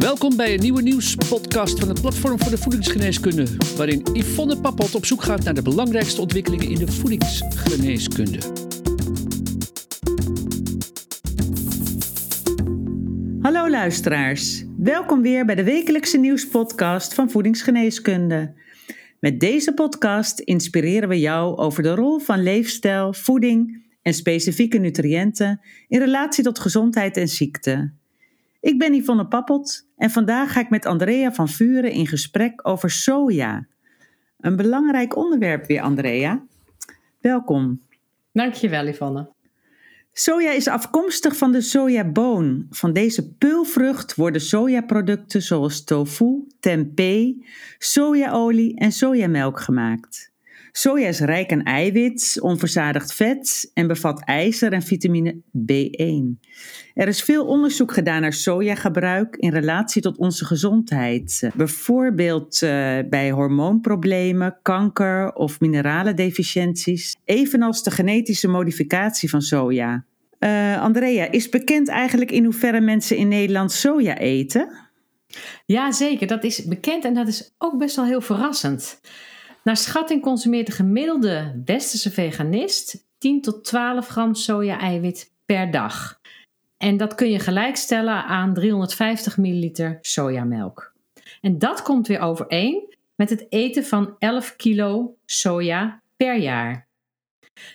Welkom bij een nieuwe nieuwspodcast van het Platform voor de Voedingsgeneeskunde, waarin Yvonne Pappot op zoek gaat naar de belangrijkste ontwikkelingen in de voedingsgeneeskunde. Hallo luisteraars, welkom weer bij de wekelijkse nieuwspodcast van Voedingsgeneeskunde. Met deze podcast inspireren we jou over de rol van leefstijl, voeding en specifieke nutriënten in relatie tot gezondheid en ziekte. Ik ben Yvonne Pappot en vandaag ga ik met Andrea van Vuren in gesprek over soja. Een belangrijk onderwerp weer, Andrea. Welkom. Dankjewel, Yvonne. Soja is afkomstig van de sojaboon. Van deze peulvrucht worden sojaproducten zoals tofu, tempeh, sojaolie en sojamelk gemaakt. Soja is rijk aan eiwit, onverzadigd vet en bevat ijzer en vitamine B1. Er is veel onderzoek gedaan naar sojagebruik in relatie tot onze gezondheid. Bijvoorbeeld uh, bij hormoonproblemen, kanker of mineralendeficiënties, evenals de genetische modificatie van soja. Uh, Andrea, is bekend eigenlijk in hoeverre mensen in Nederland soja eten? Ja, zeker. Dat is bekend en dat is ook best wel heel verrassend. Naar schatting consumeert de gemiddelde westerse veganist 10 tot 12 gram soja-eiwit per dag. En dat kun je gelijkstellen aan 350 milliliter sojamelk. En dat komt weer overeen met het eten van 11 kilo soja per jaar.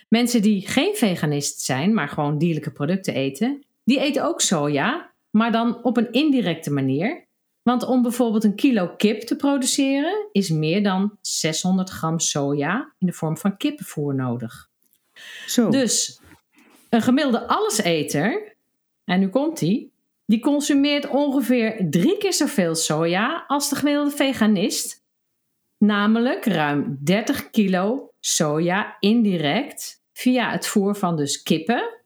Mensen die geen veganist zijn, maar gewoon dierlijke producten eten, die eten ook soja, maar dan op een indirecte manier. Want om bijvoorbeeld een kilo kip te produceren is meer dan 600 gram soja in de vorm van kippenvoer nodig. Zo. Dus een gemiddelde alleseter, en nu komt die, die consumeert ongeveer drie keer zoveel soja als de gemiddelde veganist. Namelijk ruim 30 kilo soja indirect via het voer van dus kippen,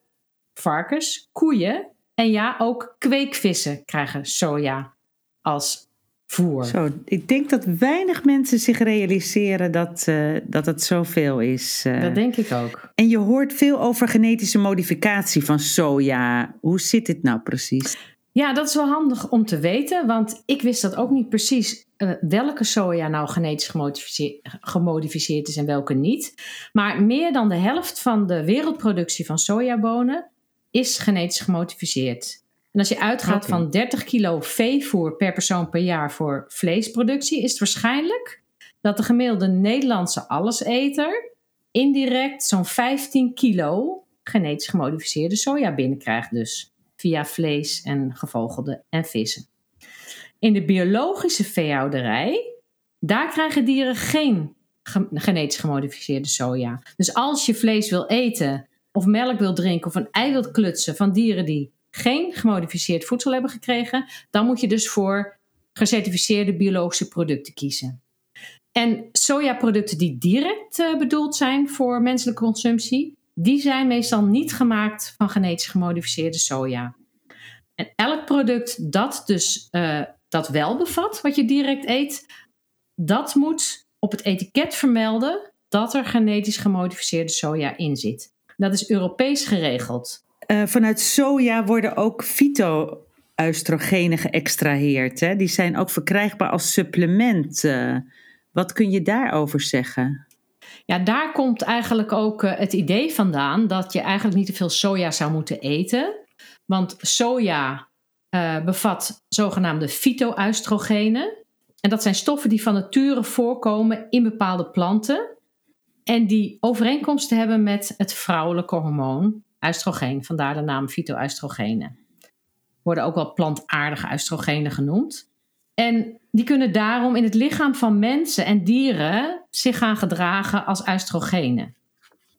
varkens, koeien en ja, ook kweekvissen krijgen soja als voer. Zo, ik denk dat weinig mensen zich realiseren dat, uh, dat het zoveel is. Uh. Dat denk ik ook. En je hoort veel over genetische modificatie van soja. Hoe zit dit nou precies? Ja, dat is wel handig om te weten, want ik wist dat ook niet precies uh, welke soja nou genetisch gemodificeerd is en welke niet. Maar meer dan de helft van de wereldproductie van sojabonen is genetisch gemodificeerd. En als je uitgaat van 30 kilo veevoer per persoon per jaar voor vleesproductie, is het waarschijnlijk dat de gemiddelde Nederlandse alleseter indirect zo'n 15 kilo genetisch gemodificeerde soja binnenkrijgt, dus via vlees en gevogelte en vissen. In de biologische veehouderij, daar krijgen dieren geen genetisch gemodificeerde soja. Dus als je vlees wil eten, of melk wil drinken, of een ei wilt klutsen van dieren die geen gemodificeerd voedsel hebben gekregen, dan moet je dus voor gecertificeerde biologische producten kiezen. En sojaproducten die direct uh, bedoeld zijn voor menselijke consumptie, die zijn meestal niet gemaakt van genetisch gemodificeerde soja. En elk product dat dus uh, dat wel bevat, wat je direct eet, dat moet op het etiket vermelden dat er genetisch gemodificeerde soja in zit. Dat is Europees geregeld. Uh, vanuit soja worden ook fytoöstrogenen geëxtraheerd. Hè? Die zijn ook verkrijgbaar als supplement. Uh, wat kun je daarover zeggen? Ja, daar komt eigenlijk ook uh, het idee vandaan dat je eigenlijk niet te veel soja zou moeten eten. Want soja bevat zogenaamde fytoöstrogenen. En dat zijn stoffen die van nature voorkomen in bepaalde planten. En die overeenkomsten hebben met het vrouwelijke hormoon Oestrogeen, vandaar de naam fytoöstrogenen. Worden ook wel plantaardige oestrogenen genoemd. En die kunnen daarom in het lichaam van mensen en dieren zich gaan gedragen als oestrogenen.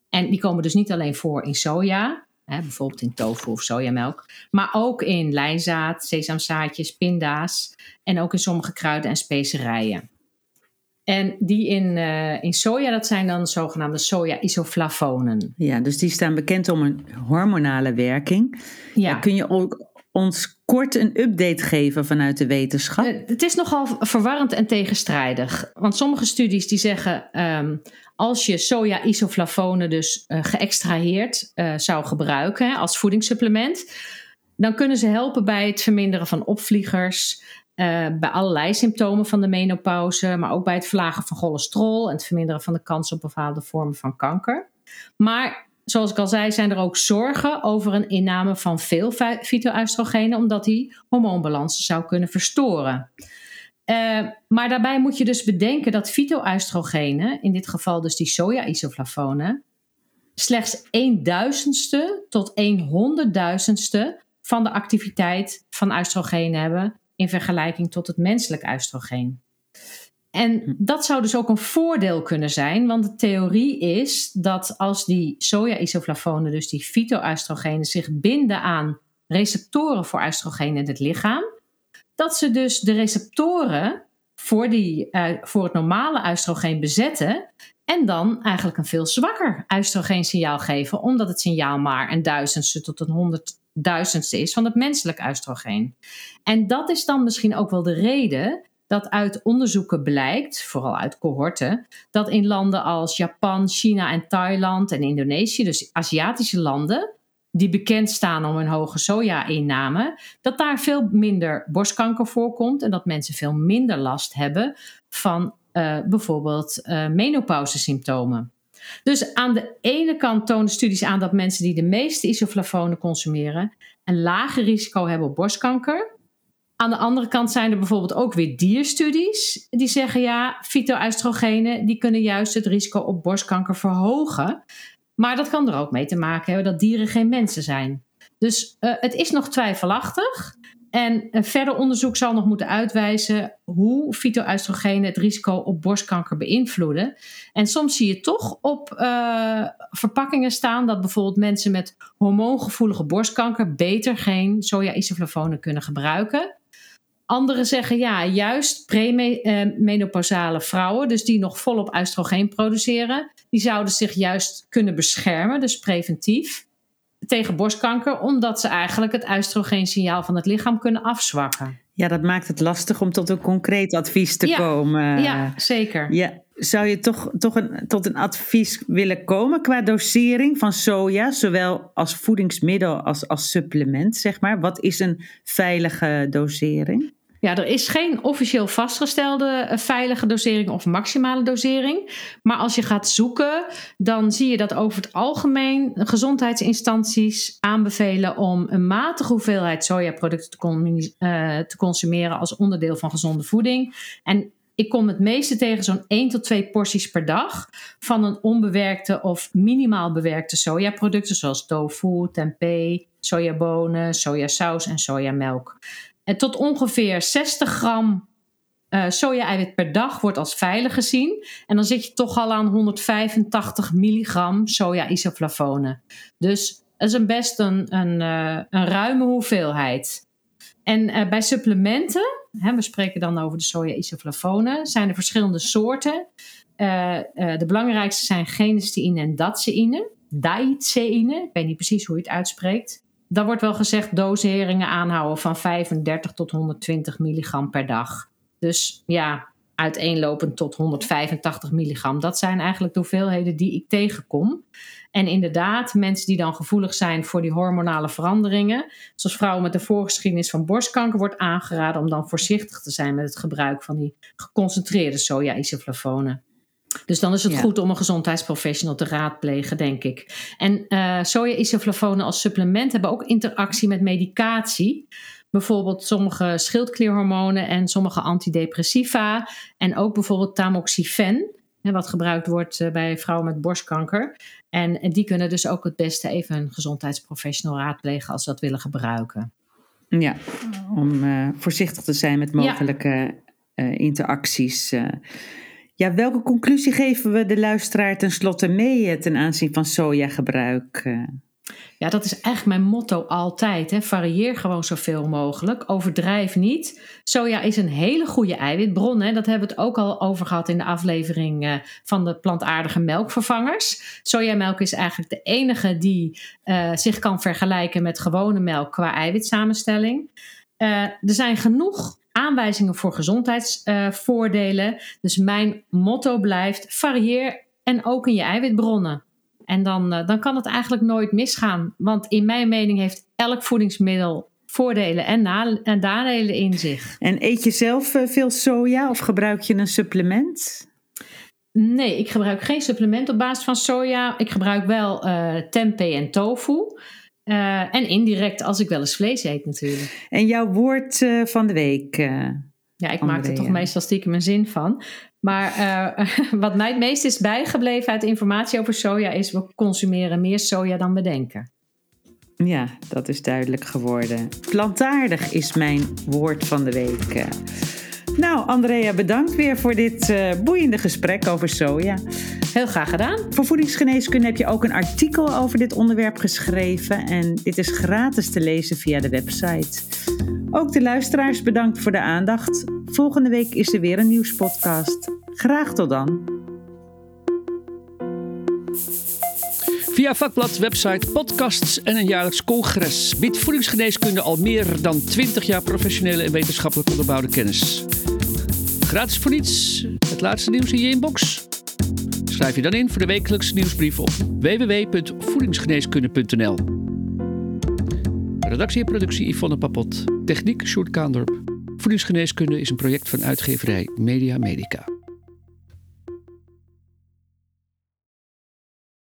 En die komen dus niet alleen voor in soja, hè, bijvoorbeeld in tofu of sojamelk, maar ook in lijnzaad, sesamzaadjes, pinda's en ook in sommige kruiden en specerijen. En die in, uh, in soja, dat zijn dan zogenaamde soja-isoflavonen. Ja, dus die staan bekend om een hormonale werking. Ja. kun je ook ons kort een update geven vanuit de wetenschap? Uh, het is nogal verwarrend en tegenstrijdig. Want sommige studies die zeggen... Um, als je soja-isoflavonen dus uh, geëxtraheerd zou gebruiken hè, als voedingssupplement... dan kunnen ze helpen bij het verminderen van opvliegers... bij allerlei symptomen van de menopauze, maar ook bij het verlagen van cholesterol en het verminderen van de kans op bepaalde vormen van kanker. Maar zoals ik al zei, zijn er ook zorgen over een inname van veel fytoestrogenen, omdat die hormoonbalans zou kunnen verstoren. Uh, maar daarbij moet je dus bedenken dat fytoestrogenen, in dit geval dus die soja-isoflavonen, slechts een duizendste tot een honderdduizendste van de activiteit van oestrogeen hebben in vergelijking tot het menselijk oestrogeen. En hm. dat zou dus ook een voordeel kunnen zijn, want de theorie is dat als die soja-isoflavonen, dus die fytoestrogenen, zich binden aan receptoren voor oestrogeen in het lichaam, dat ze dus de receptoren voor, die, uh, voor het normale oestrogeen bezetten en dan eigenlijk een veel zwakker oestrogeensignaal geven, omdat het signaal maar een duizendste tot een honderdduizendste is van het menselijk oestrogeen. En dat is dan misschien ook wel de reden dat uit onderzoeken blijkt, vooral uit cohorten, dat in landen als Japan, China en Thailand en Indonesië, dus Aziatische landen, die bekend staan om hun hoge soja-inname, dat daar veel minder borstkanker voorkomt en dat mensen veel minder last hebben van uh, bijvoorbeeld uh, menopauzesymptomen. Dus aan de ene kant tonen studies aan dat mensen die de meeste isoflavonen consumeren een lager risico hebben op borstkanker. Aan de andere kant zijn er bijvoorbeeld ook weer dierstudies die zeggen ja, fytoestrogenen die kunnen juist het risico op borstkanker verhogen. Maar dat kan er ook mee te maken hebben dat dieren geen mensen zijn. Dus uh, het is nog twijfelachtig. En verder onderzoek zal nog moeten uitwijzen hoe fytoestrogenen het risico op borstkanker beïnvloeden. En soms zie je toch op uh, verpakkingen staan dat bijvoorbeeld mensen met hormoongevoelige borstkanker beter geen soja-isoflavonen kunnen gebruiken. Anderen zeggen ja, juist premenopausale vrouwen, dus die nog volop oestrogeen produceren, die zouden zich juist kunnen beschermen, dus preventief, tegen borstkanker, omdat ze eigenlijk het oestrogeensignaal van het lichaam kunnen afzwakken. Ja, dat maakt het lastig om tot een concreet advies te komen. Ja, zeker. Ja, zou je toch, toch een, tot een advies willen komen qua dosering van soja, zowel als voedingsmiddel als als supplement, zeg maar? Wat is een veilige dosering? Ja, er is geen officieel vastgestelde eh, veilige dosering of maximale dosering. Maar als je gaat zoeken, dan zie je dat over het algemeen gezondheidsinstanties aanbevelen om een matige hoeveelheid sojaproducten te, uh, te consumeren als onderdeel van gezonde voeding. En ik kom het meeste tegen zo'n 1 tot 2 porties per dag van een onbewerkte of minimaal bewerkte sojaproducten zoals tofu, tempeh, sojabonen, sojasaus en sojamelk. Tot ongeveer 60 gram uh, soja-eiwit per dag wordt als veilig gezien. En dan zit je toch al aan 185 milligram soja-isoflavonen. Dus dat is een best een, een, een ruime hoeveelheid. En uh, bij supplementen, hè, we spreken dan over de soja-isoflavonen, zijn er verschillende soorten. de belangrijkste zijn genisteïne en datseïne. Daidzeïne, ik weet niet precies hoe je het uitspreekt dan wordt wel gezegd doseringen aanhouden van 35 tot 120 milligram per dag. Dus ja, uiteenlopend tot 185 milligram. Dat zijn eigenlijk de hoeveelheden die ik tegenkom. En inderdaad, mensen die dan gevoelig zijn voor die hormonale veranderingen, zoals vrouwen met de voorgeschiedenis van borstkanker, wordt aangeraden om dan voorzichtig te zijn met het gebruik van die geconcentreerde soja-isoflavonen. Dus dan is het goed om een gezondheidsprofessional te raadplegen, denk ik. En uh, soja-isoflavonen als supplement hebben ook interactie met medicatie. Bijvoorbeeld sommige schildklierhormonen en sommige antidepressiva. En ook bijvoorbeeld tamoxifen, wat gebruikt wordt eh, bij vrouwen met borstkanker. En, die kunnen dus ook het beste even een gezondheidsprofessional raadplegen als ze dat willen gebruiken. Ja, om uh, voorzichtig te zijn met mogelijke ja. uh, interacties. Ja, welke conclusie geven we de luisteraar tenslotte mee eh, ten aanzien van sojagebruik? Eh? Ja, dat is echt mijn motto altijd. Hè. Varieer gewoon zoveel mogelijk. Overdrijf niet. Soja is een hele goede eiwitbron. Hè. Dat hebben we het ook al over gehad in de aflevering uh, van de plantaardige melkvervangers. Sojamelk is eigenlijk de enige die zich kan vergelijken met gewone melk qua eiwitsamenstelling. Uh, er zijn genoeg aanwijzingen voor gezondheidsvoordelen. dus mijn motto blijft: varieer en ook in je eiwitbronnen. En dan, uh, dan kan het eigenlijk nooit misgaan. Want in mijn mening heeft elk voedingsmiddel voordelen en, na- en nadelen in zich. En eet je zelf eh, veel soja of gebruik je een supplement? Nee, ik gebruik geen supplement op basis van soja. Ik gebruik wel eh, tempeh en tofu. Eh, en indirect als ik wel eens vlees eet natuurlijk. En jouw woord eh, van de week? eh, Ja, ik maak er toch meestal stiekem een zin van. Maar wat mij het meest is bijgebleven uit informatie over soja is... we consumeren meer soja dan we denken. Ja, dat is duidelijk geworden. Plantaardig is mijn woord van de week. Nou, Andrea, bedankt weer voor dit eh, boeiende gesprek over soja. Heel graag gedaan. Voor voedingsgeneeskunde heb je ook een artikel over dit onderwerp geschreven. En dit is gratis te lezen via de website. Ook de luisteraars bedankt voor de aandacht. Volgende week is er weer een nieuwspodcast. Graag tot dan. Via vakblad, website, podcasts en een jaarlijks congres biedt voedingsgeneeskunde al meer dan 20 jaar professionele en wetenschappelijk onderbouwde kennis. Gratis voor niets, het laatste nieuws in je inbox. Schrijf je dan in voor de wekelijkse nieuwsbrief op www.voedingsgeneeskunde.nl. Redactie en productie Yvonne Papot. Techniek Sjoerd Kaandorp. Voedingsgeneeskunde is een project van uitgeverij Media Medica.